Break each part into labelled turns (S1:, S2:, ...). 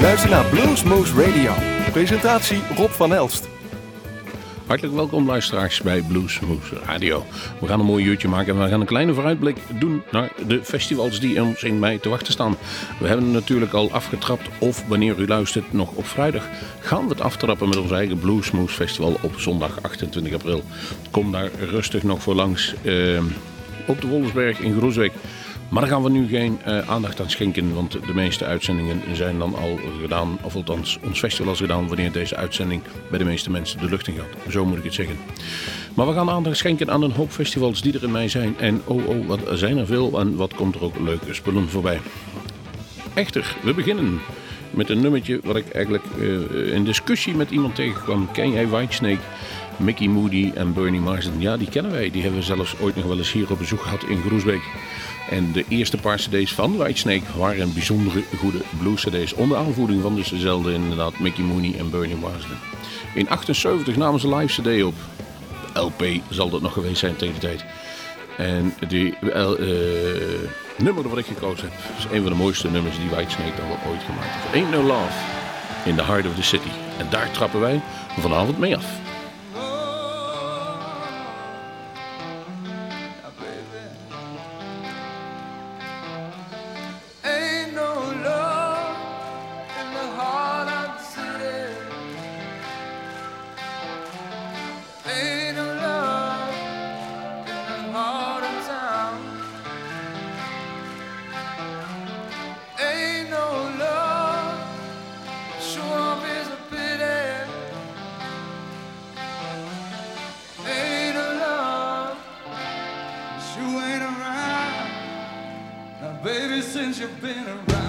S1: Luister naar Bluesmoose Radio. Presentatie Rob van Elst.
S2: Hartelijk welkom luisteraars bij Bluesmoose Radio. We gaan een mooi uurtje maken en we gaan een kleine vooruitblik doen naar de festivals die ons in mei te wachten staan. We hebben natuurlijk al afgetrapt of wanneer u luistert nog op vrijdag gaan we het aftrappen met ons eigen Bluesmoose Festival op zondag 28 april. Kom daar rustig nog voor langs eh, op de Wolfsberg in Groesbeek. Maar daar gaan we nu geen uh, aandacht aan schenken, want de meeste uitzendingen zijn dan al gedaan, of althans ons festival is gedaan, wanneer deze uitzending bij de meeste mensen de lucht in gaat. Zo moet ik het zeggen. Maar we gaan aandacht schenken aan een hoop festivals die er in mei zijn. En oh oh, wat zijn er veel en wat komt er ook leuke spullen voorbij. Echter, we beginnen met een nummertje wat ik eigenlijk uh, in discussie met iemand tegenkwam. Ken jij Whitesnake? Mickey Moody en Bernie Marsden. Ja, die kennen wij. Die hebben we zelfs ooit nog wel eens hier op bezoek gehad in Groesbeek. En de eerste paar cd's van Whitesnake waren bijzondere goede blues cd's. Onder aanvoering van dus dezelfde inderdaad Mickey Mooney en Bernie Marsden. In 78 namen ze live cd op. LP zal dat nog geweest zijn tegen de tijd. En die uh, nummer wat ik gekozen heb is een van de mooiste nummers die Whitesnake dan wel ooit gemaakt heeft. Ain't No Love in the Heart of the City. En daar trappen wij vanavond mee af. since you've been around.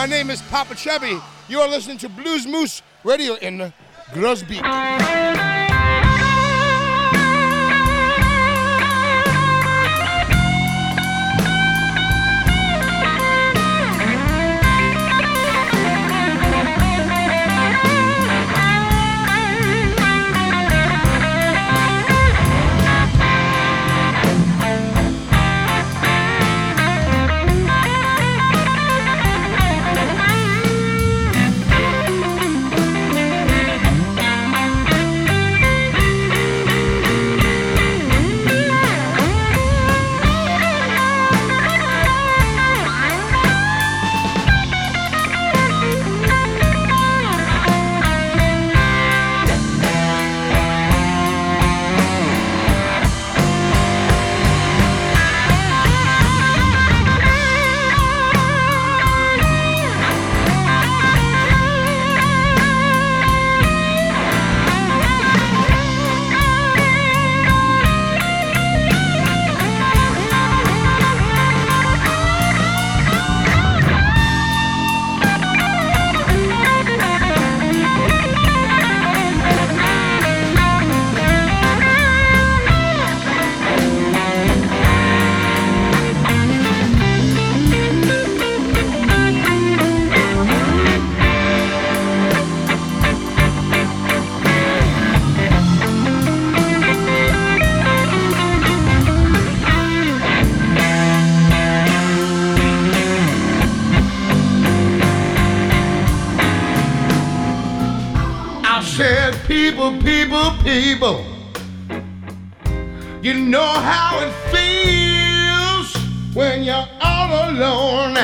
S3: My name is Papa Chubby. You are listening to Blues Moose Radio in Grosbeak. People. You know how it feels when you're all alone.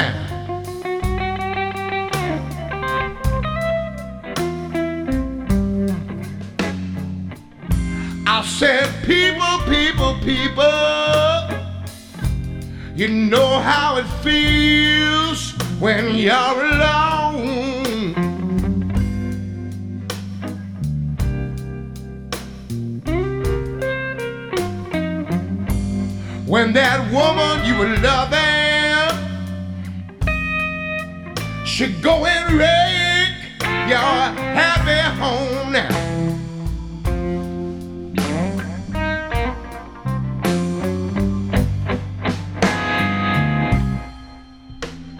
S3: I said, people, people, people. You know how it feels when you're alone. When that woman you were loving should go and wreck your happy home now.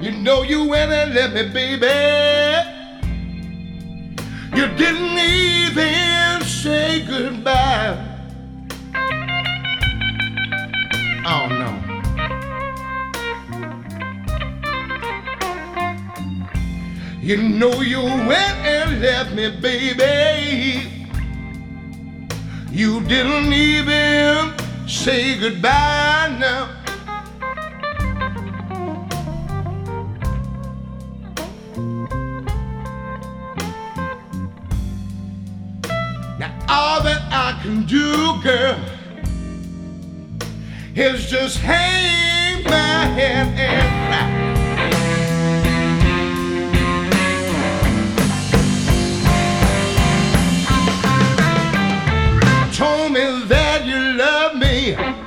S3: You know you went and left me, baby. You didn't even say goodbye. You know you went and left me, baby. You didn't even say goodbye now. Now all that I can do, girl, is just hang my head and cry. Told me that you love me.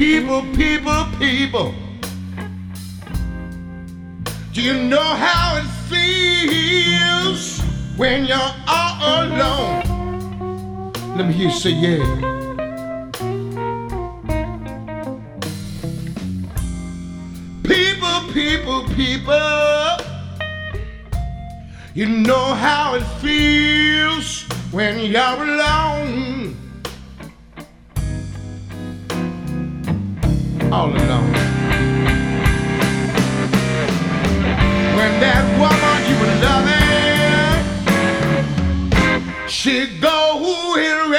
S3: People, people, people. Do you know how it feels when you're
S4: all alone? Let me hear you say yeah. People, people, people. You know how it feels when you're alone. All alone. When that woman you were loving, she go and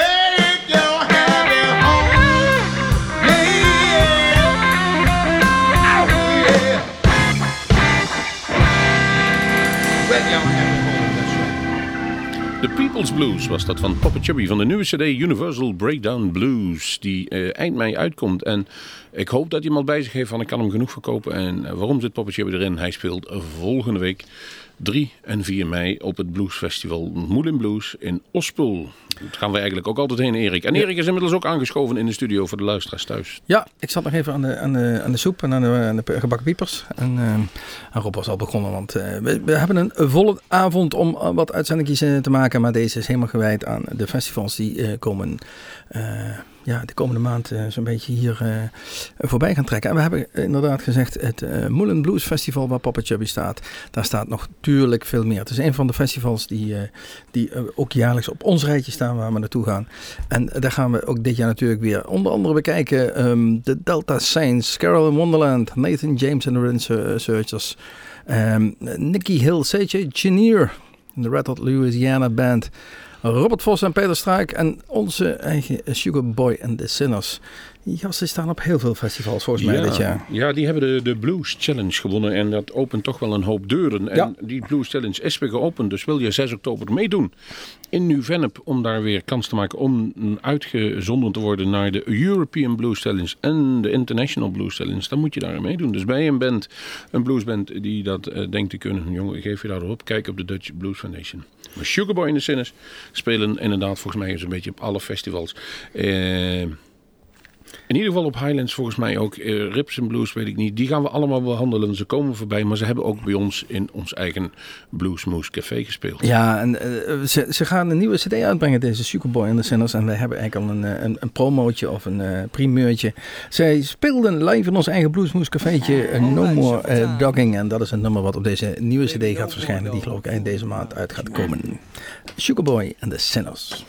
S5: Blues was dat van Papa Chubby van de nieuwe CD Universal Breakdown Blues. Die eh, eind mei uitkomt. En ik hoop dat al bij zich heeft van ik kan hem genoeg verkopen. En eh, waarom zit Papa Chubby erin? Hij speelt volgende week 3 en 4 mei op het Bluesfestival Moulin Blues in Ospel. Dat gaan we eigenlijk ook altijd heen, Erik. En Erik is inmiddels ook aangeschoven in de studio voor de luisteraars thuis.
S6: Ja, ik zat nog even aan de, aan de, aan de soep en aan de, aan de gebakken piepers. En, eh, en Rob was al begonnen, want eh, we, we hebben een volle avond om eh, wat uitzendingjes eh, te maken. Maar deze is helemaal gewijd aan de festivals die komen, ja, de komende maand eh, zo'n beetje hier eh, voorbij gaan trekken. En we hebben inderdaad gezegd het eh Moulin Blues Festival waar Papa Chubby staat. Daar staat nog natuurlijk veel meer. Het is een van de festivals die, eh, die eh, ook jaarlijks op ons rijtje staan waar we naartoe gaan. En daar gaan we ook dit jaar natuurlijk weer onder andere bekijken ehm, de Delta Saints, Carol in Wonderland, Nathan James and the Rin Searchers, ehm, Nicky Hill, C.J. Chenier, de Red Hot Louisiana Band, Robert Vos en Peter Struik en onze eigen Sugar Boy and the Sinners. Die gasten staan op heel veel festivals volgens mij dit jaar.
S5: Ja, die hebben de, de Blues Challenge gewonnen en dat opent toch wel een hoop deuren. En
S6: Ja.
S5: die Blues Challenge is weer geopend, dus wil je 6 oktober meedoen in Nieuw-Vennep om daar weer kans te maken om uitgezonden te worden naar de European Blues Challenge en de International Blues Challenge, dan moet je daar meedoen. Dus bij een band, een bluesband die dat eh, denkt te kunnen, jongen, geef je daarop, kijk op de Dutch Blues Foundation. Maar Sugarboy en de Sinners spelen inderdaad volgens mij zo'n beetje op alle festivals. Eh... In ieder geval op Highlands volgens mij ook. eh, Rips en Blues weet ik niet. Die gaan we allemaal behandelen. Ze komen voorbij. Maar ze hebben ook bij ons in ons eigen Bluesmoose Café gespeeld.
S6: Ja, en eh, ze, ze gaan een nieuwe cd uitbrengen, deze Sugarboy and the Sinners. En wij hebben eigenlijk al een, eh, een, een promootje of een eh, primeurtje. Zij speelden live in ons eigen Bluesmoes cafeetje eh, No More eh, Dogging. En dat is een nummer wat op deze nieuwe cd gaat verschijnen. Die geloof ik eind deze maand uit gaat komen. Sugarboy and the Sinners.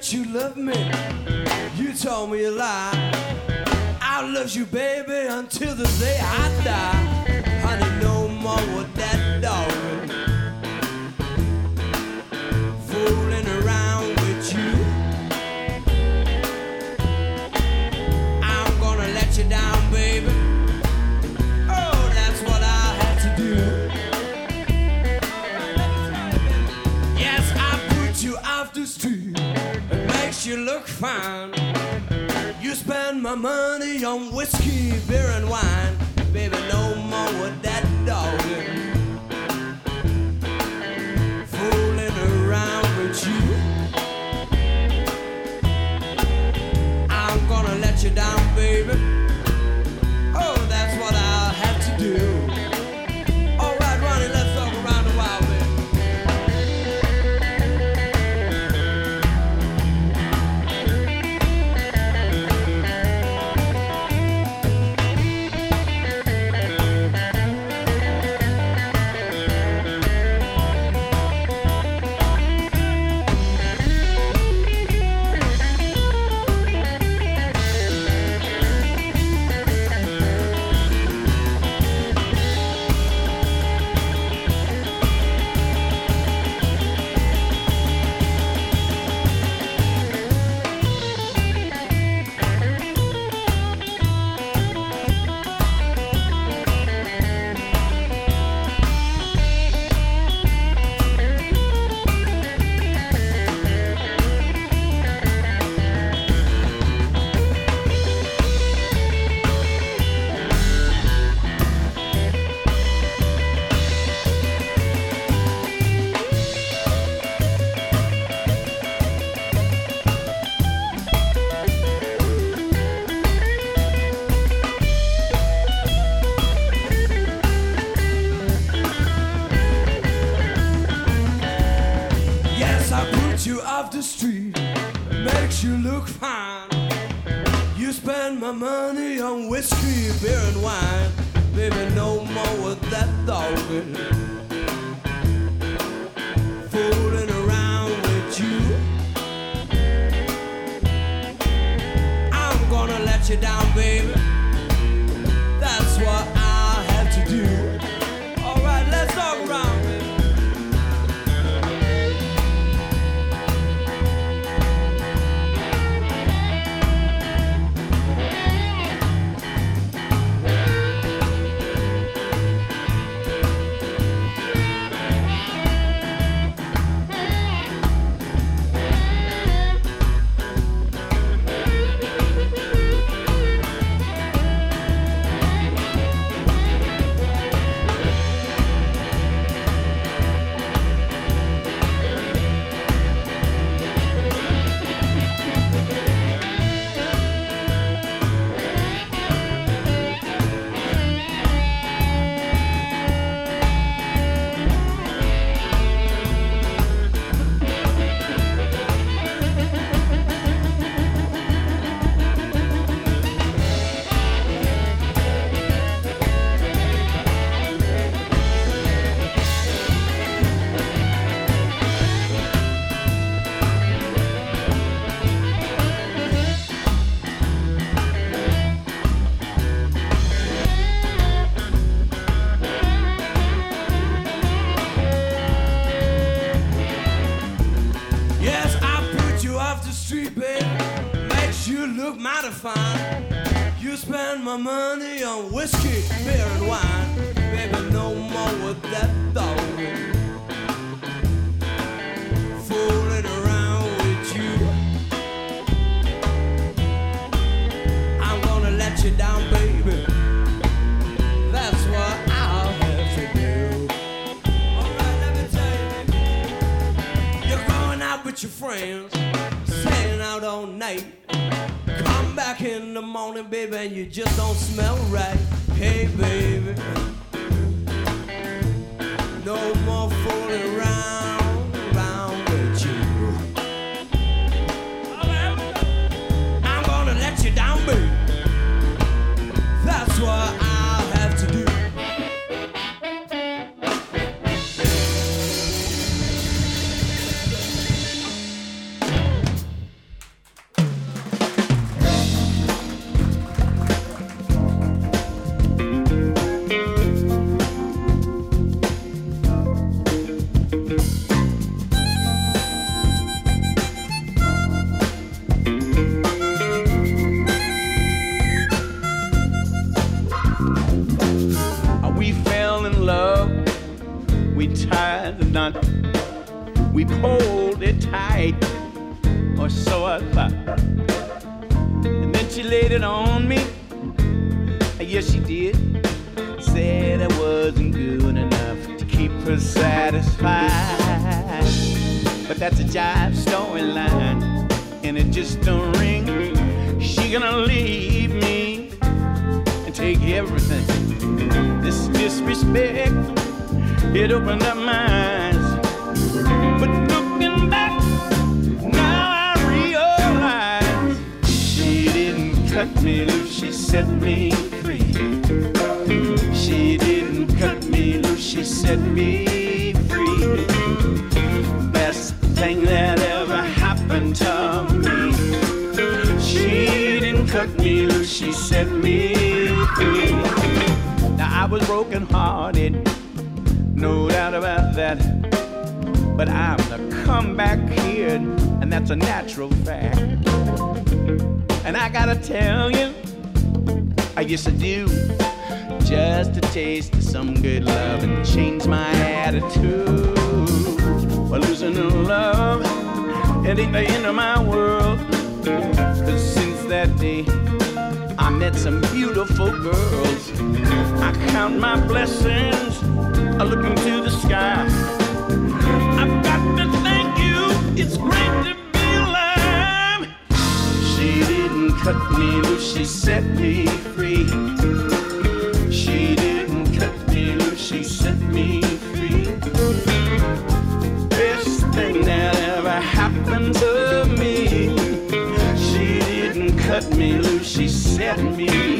S7: That you love me. You told me a lie. I love you, baby, until the day I die. Honey, no more with that dog. My money on whiskey, beer, and wine. Baby, no more with that
S8: she laid it on me. Yes, she did. Said I wasn't good enough to keep her satisfied. But that's a jive storyline, and it just don't ring. She gonna leave me and take everything. This disrespect, it opened up my me loose, she set me free. She didn't cut me loose, she set me free. Best thing that ever happened to me. She didn't cut me loose, she set me free. Now I was broken hearted, no doubt about that. But I'm the comeback kid, and that's a natural fact. And I gotta tell you, I guess I do. Just a taste of some good love and change my attitude. Well, losing the love, it ain't the end of my world. Cause since that day, I met some beautiful girls. I count my blessings, I look into the sky. I've got to thank you, it's great cut me loose, she set me free. She didn't cut me loose, she set me free. Best thing that ever happened to me. She didn't cut me loose, she set me free.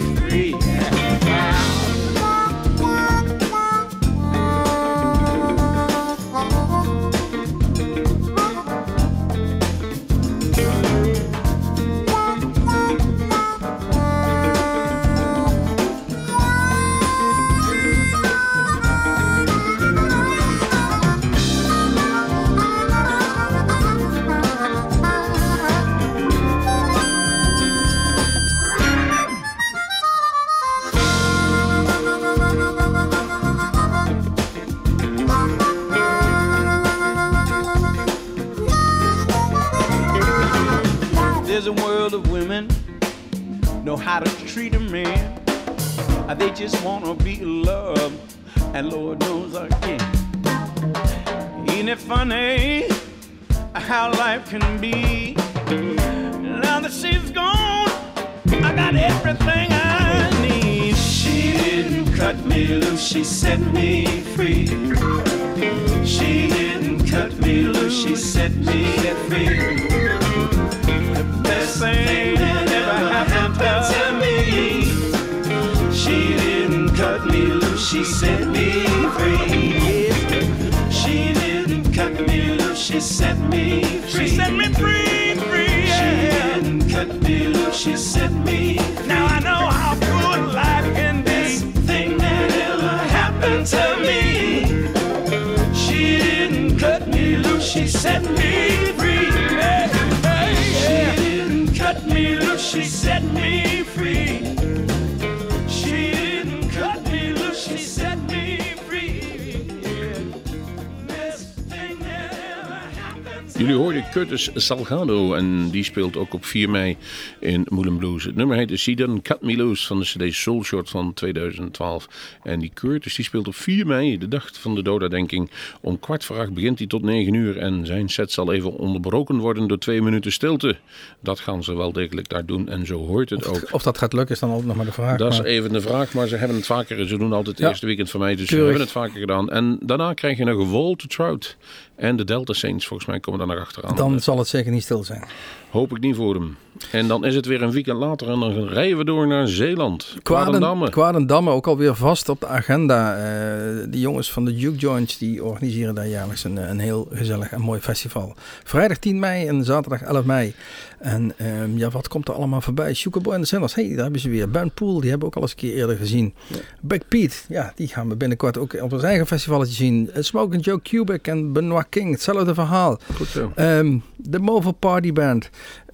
S5: Salgado en die speelt ook op 4 mei in Moulin Blues. Het nummer heet She Didn't Cut Me Loose van de CD Soul Short van 2012. En die Curtis die speelt op 4 mei, de dag van de dodendenking. Om kwart voor acht begint hij tot 9 uur en zijn set zal even onderbroken worden door twee minuten stilte. Dat gaan ze wel degelijk daar doen en zo hoort het ook.
S6: Of dat gaat lukken is dan altijd nog maar de vraag.
S5: Dat is even de vraag, maar ze hebben het vaker. Ze doen altijd het
S6: Ja.
S5: eerste weekend van mij, dus
S6: Keurig.
S5: ze hebben het vaker gedaan. En daarna krijg je nog Walter Trout en de Delta Saints. Volgens mij komen daar nog achteraan.
S6: dan zal het zeker niet stil zijn.
S5: Hoop ik niet voor hem. En dan is het weer een weekend later en dan rijden we door naar Zeeland.
S6: Kwaden,
S5: Kwadendamme.
S6: Kwadendamme ook alweer vast op de agenda. Eh de jongens van de Juke Joints die organiseren daar jaarlijks een, een heel gezellig en mooi festival. Vrijdag 10 mei en zaterdag 11 mei. En ehm, ja, wat komt er allemaal voorbij? Sugarboy en de Sanders, hey, daar hebben ze weer. Ben Poel, die hebben we ook al eens een keer eerder gezien. Big Pete, ja, die gaan we binnenkort ook op ons eigen festivaletje zien. Uh, Smoke and Joe Cubic en Benoit King, hetzelfde verhaal.
S5: Goed zo.
S6: Ehm, de Movo Party Band.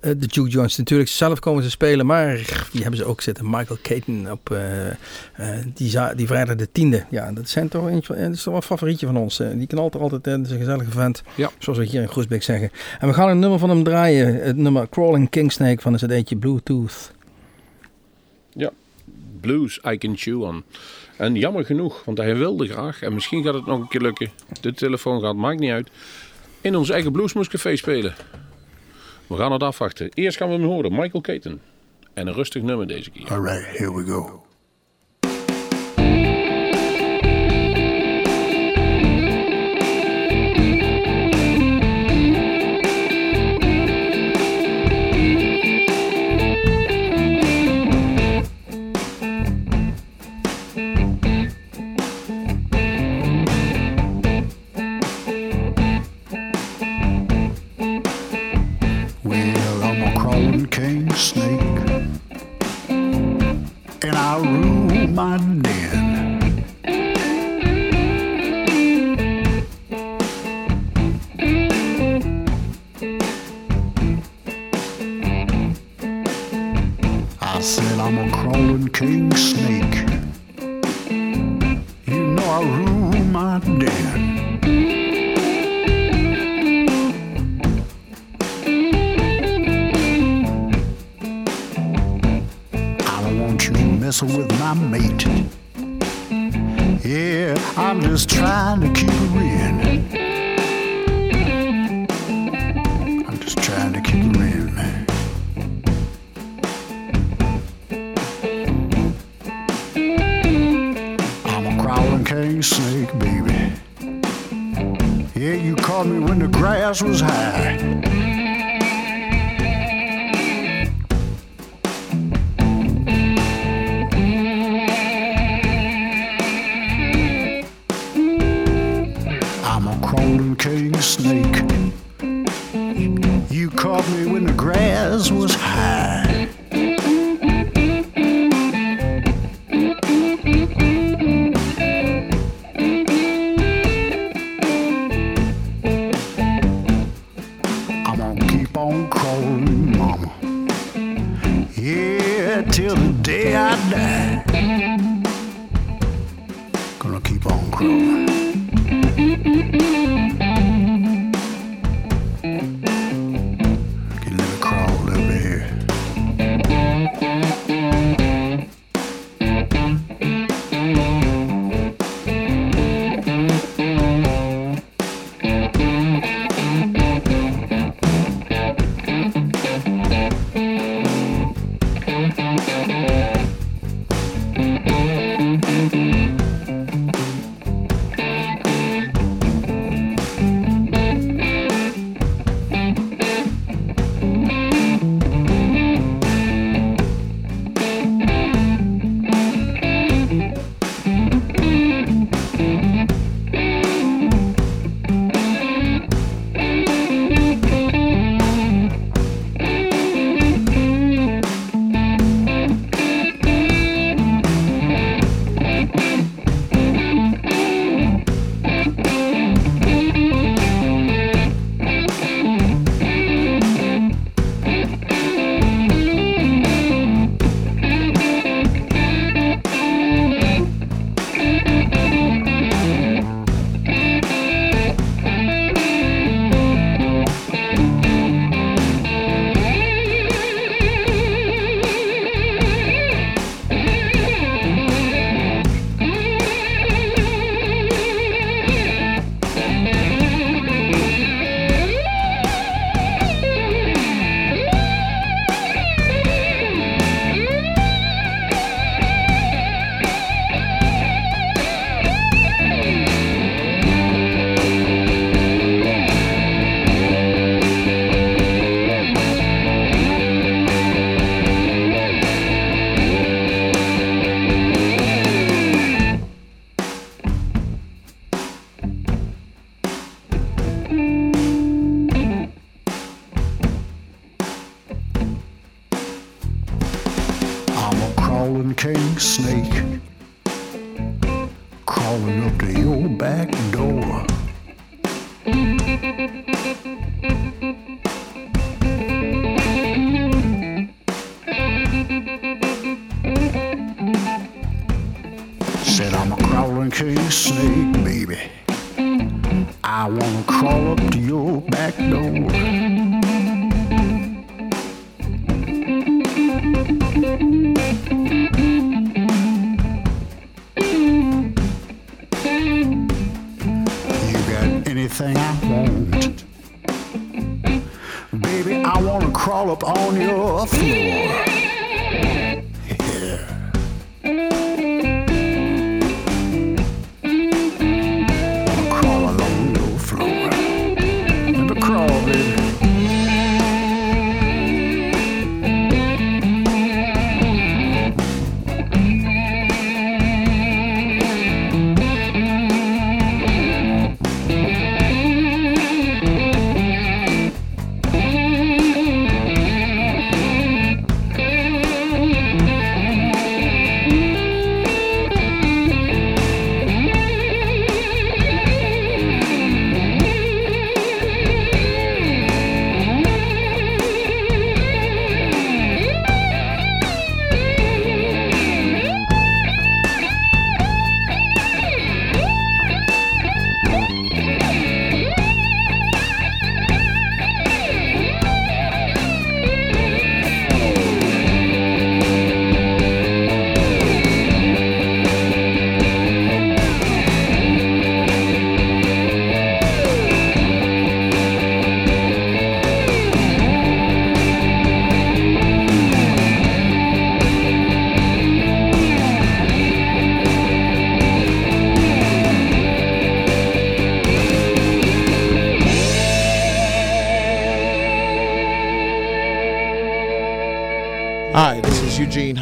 S6: Eh, de Juke Joints natuurlijk zelf komen ze spelen. Maar die hebben ze ook zitten. Michael Caton op eh, eh, die, die vrijdag de tiende. Ja, dat, zijn toch dat is toch wel een favorietje van ons. Die knalt er altijd in. Dat is een gezellige vent.
S5: Ja.
S6: Zoals we hier in Groesbeek zeggen. En we gaan een nummer van hem draaien. Het nummer Crawling Kingsnake van een cd'tje Bluetooth.
S5: Blues I Can Chew On. En jammer genoeg, want hij wilde graag. En misschien gaat het nog een keer lukken. De telefoon gaat, maakt niet uit. In ons eigen Bluesmoescafé spelen. We gaan het afwachten. Eerst gaan we hem horen. Michael Caton. En een rustig nummer deze keer.
S9: All right, here we go.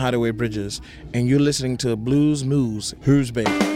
S4: Hideaway Bridges, and you're listening to Blues Moves, Who's Baby.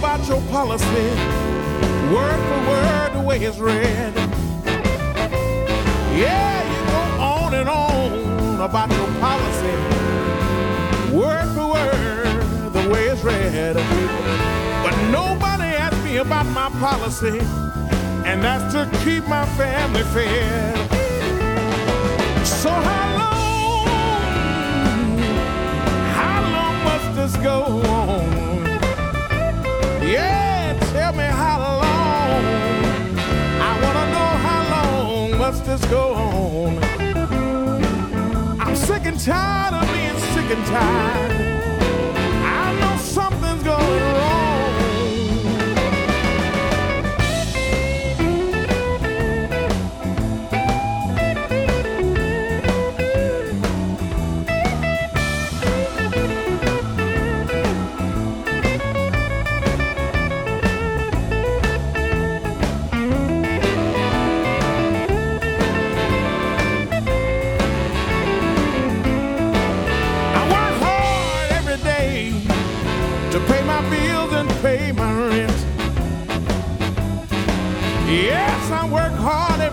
S4: About your policy, word for word, the way it's read. Yeah, you go on and on about your policy, word for word, the way it's read. But nobody asked me about my policy, and that's to keep my family fed. So how long, how long must this go on? This go on? I'm sick and tired of being sick and tired.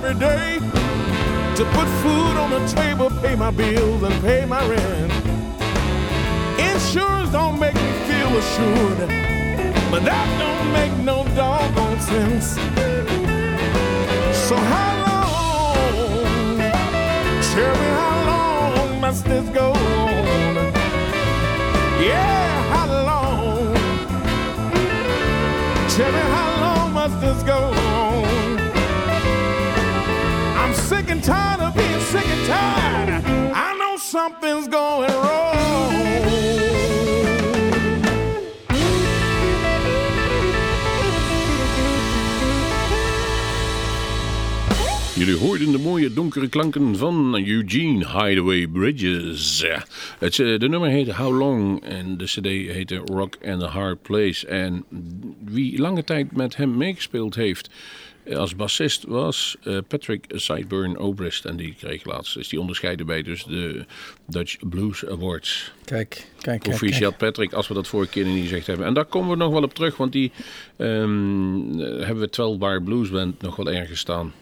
S4: Every day to put food on the table, pay my bills and pay my rent. Insurance don't make me feel assured, but that don't make no doggone sense. So how long? Tell me how long must this go on? Yeah, how long? Tell me how long must this go on? I'm sick and tired of being sick and tired. I know something's going wrong.
S5: Jullie hoorden de mooie donkere klanken van Eugene Hideaway Bridges. Het, eh, de nummer heette How Long en de cd heette Rock and a Hard Place. En wie lange tijd met hem meegespeeld heeft als bassist was eh, Patrick Sideburn Obrist. En die kreeg laatst, is die onderscheiden bij dus de Dutch Blues Awards.
S6: Kijk, kijk, kijk.
S5: Patrick, als we dat vorige keer niet gezegd hebben. En daar komen we nog wel op terug, want die ehm, eh, hebben we 12 Bar Blues Band nog wel ergens staan.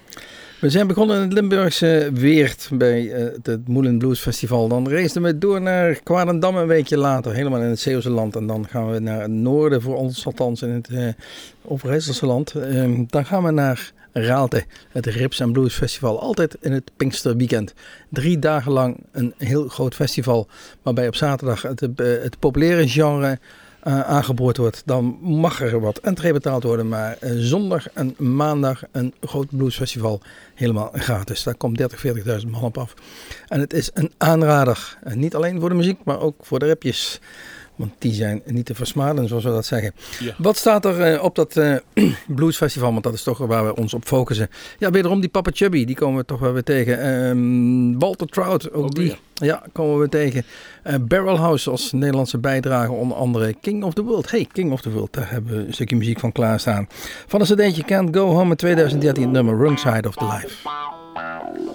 S6: We zijn begonnen in het Limburgse Weert bij eh, het Moelen Blues Festival. Dan reisden we door naar Kwarendam een weekje later, helemaal in het Zeeuwse land. En dan gaan we naar het noorden, voor ons althans in het uh, Overijsselse land. Ehm, dan gaan we naar Raalte, het Rips and Blues Festival. Altijd in het Pinksterweekend. Drie dagen lang een heel groot festival, waarbij op zaterdag het, eh, het populaire genre uh, aangeboord wordt, dan mag er wat entree betaald worden. Maar uh, zondag en maandag een groot bluesfestival helemaal gratis. Daar komt 30, 40.000 man op af. En het is een aanrader. Niet alleen voor de muziek, maar ook voor de repjes. Want die zijn niet te versmaden, zoals we dat zeggen.
S5: Ja.
S6: Wat staat er uh, op dat uh, bluesfestival? Want dat is toch waar we ons op focussen. Ja, wederom die Papa Chubby, die komen we toch wel weer tegen. Um, Walter Trout, ook, ook die. Ja. ja. komen we tegen. Uh, Barrel House als Nederlandse bijdrage, onder andere King of the World. Hey, King of the World, daar hebben we een stukje muziek van klaarstaan. Van een cd'tje Can't Go Home in 2013, het nummer Wrong Side of the Life.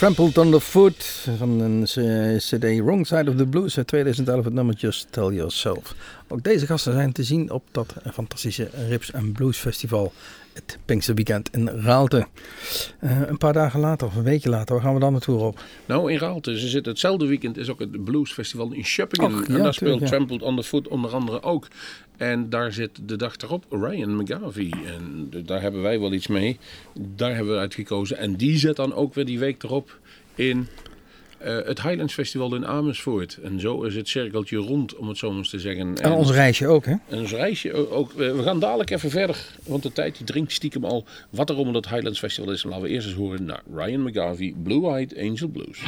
S6: Hoorde je de band Trampled Underfoot van een eh, CD Wrong Side of the Blues uit 2011, het nummer Just Tell Yourself. Ook deze gasten zijn te zien op dat fantastische Rips and Blues Festival, het Pinksterweekend in Raalte. Uh, een paar dagen later, of een weekje later, waar gaan we dan naartoe op?
S5: Nou, in Raalte. Ze zitten hetzelfde weekend, is ook het Blues Festival in.
S6: Och, ja,
S5: en daar speelt
S6: tuurlijk, ja.
S5: Trampled Underfoot onder andere ook. En daar zit de dag erop Ryan McGarvey. En daar hebben wij wel iets mee. Daar hebben we uitgekozen. En die zet dan ook weer die week erop in eh, het Highlands Festival in Amersfoort. En zo is het cirkeltje rond, om het zo maar eens te zeggen.
S6: En ons reisje ook, hè?
S5: En ons reisje ook. eh, We gaan dadelijk even verder, want de tijd die dringt stiekem al wat er om dat Highlands Festival is. Laten we eerst eens horen naar Ryan McGarvey, Blue Eyed Angel Blues.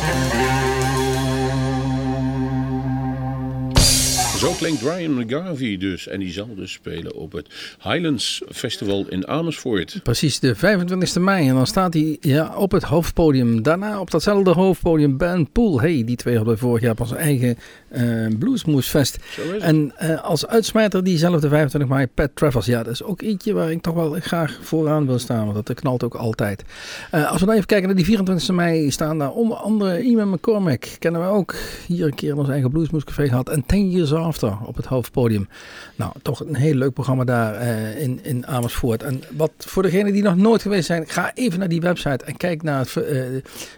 S7: Yeah.
S5: Zo klinkt Ryan McGarvey dus. En die zal dus spelen op het Highlands Festival in Amersfoort.
S6: Precies, de 25e mei. En dan staat hij ja, op het hoofdpodium. Daarna op datzelfde hoofdpodium Ben Poel. Hey, die twee hadden vorig jaar pas eigen uh, Bluesmoesfest. En uh, als uitsmijter diezelfde 25 mei Pat Travers. Ja, dat is ook eentje waar ik toch wel graag vooraan wil staan. Want dat knalt ook altijd. Uh, als we dan even kijken naar die 24 mei staan daar onder andere Iman McCormack. Kennen we ook hier een keer in ons eigen Bluesmoescafé gehad. En 10 Years Op het hoofdpodium. Nou, toch een heel leuk programma daar in, in Amersfoort. En wat voor degenen die nog nooit geweest zijn, ga even naar die website en kijk naar het,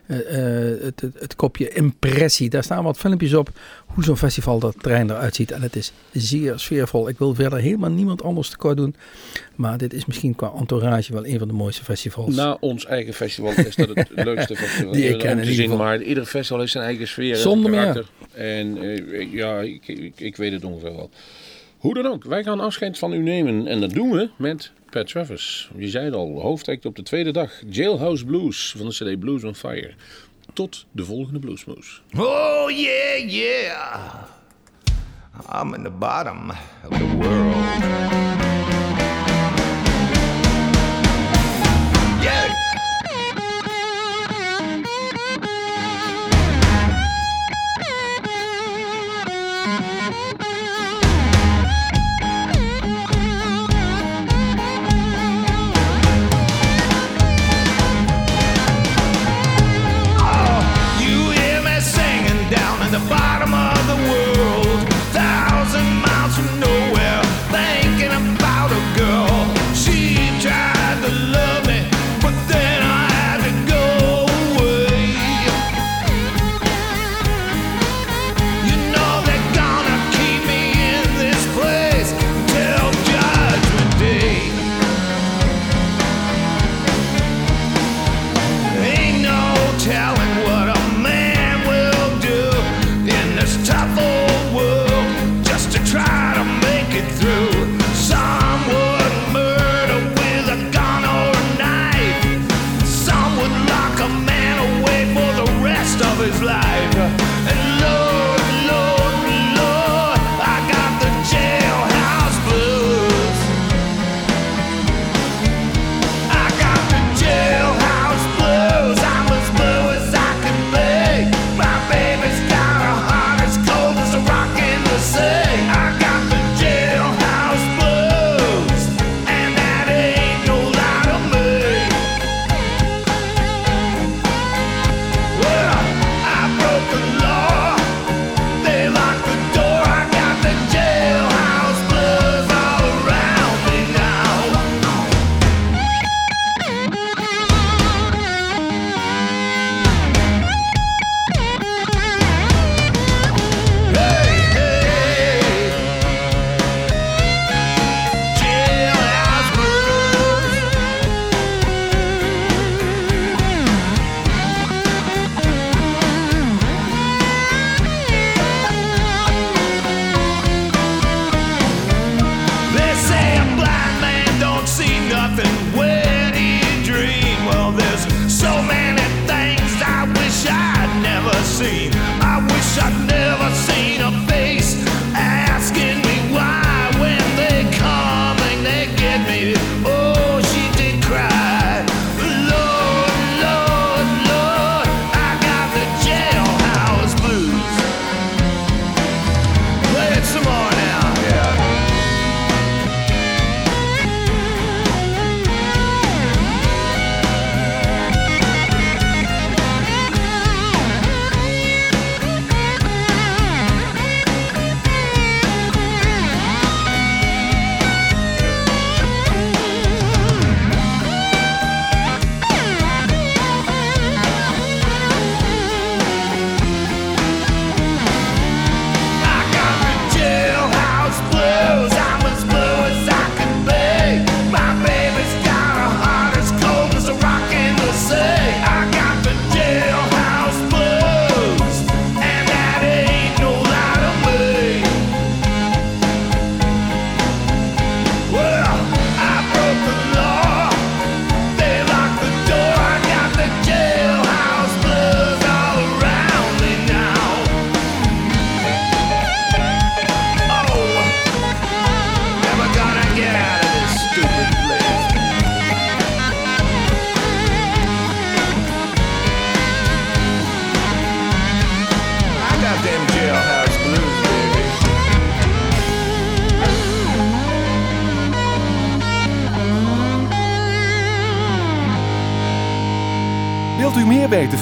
S6: het, het, het kopje impressie. Daar staan wat filmpjes op hoe zo'n festival dat terrein eruit ziet. En het is zeer sfeervol. Ik wil verder helemaal niemand anders tekort doen. Maar dit is misschien qua entourage wel een van de mooiste festivals.
S5: Na ons eigen festival is dat het leukste festival.
S6: Die ik ken in
S5: zien, Maar ieder festival heeft zijn eigen sfeer.
S6: Zonder meer.
S5: En uh, ja, ik, ik, ik, weet het ongeveer wel. Hoe dan ook, wij gaan afscheid van u nemen. En dat doen we met Pat Travers. Je zei het al, hoofdact op de tweede dag. Jailhouse Blues van de CD Blues on Fire. Tot de volgende Bluesmoes.
S3: Oh yeah, yeah. I'm in the bottom of the world.
S1: Wilt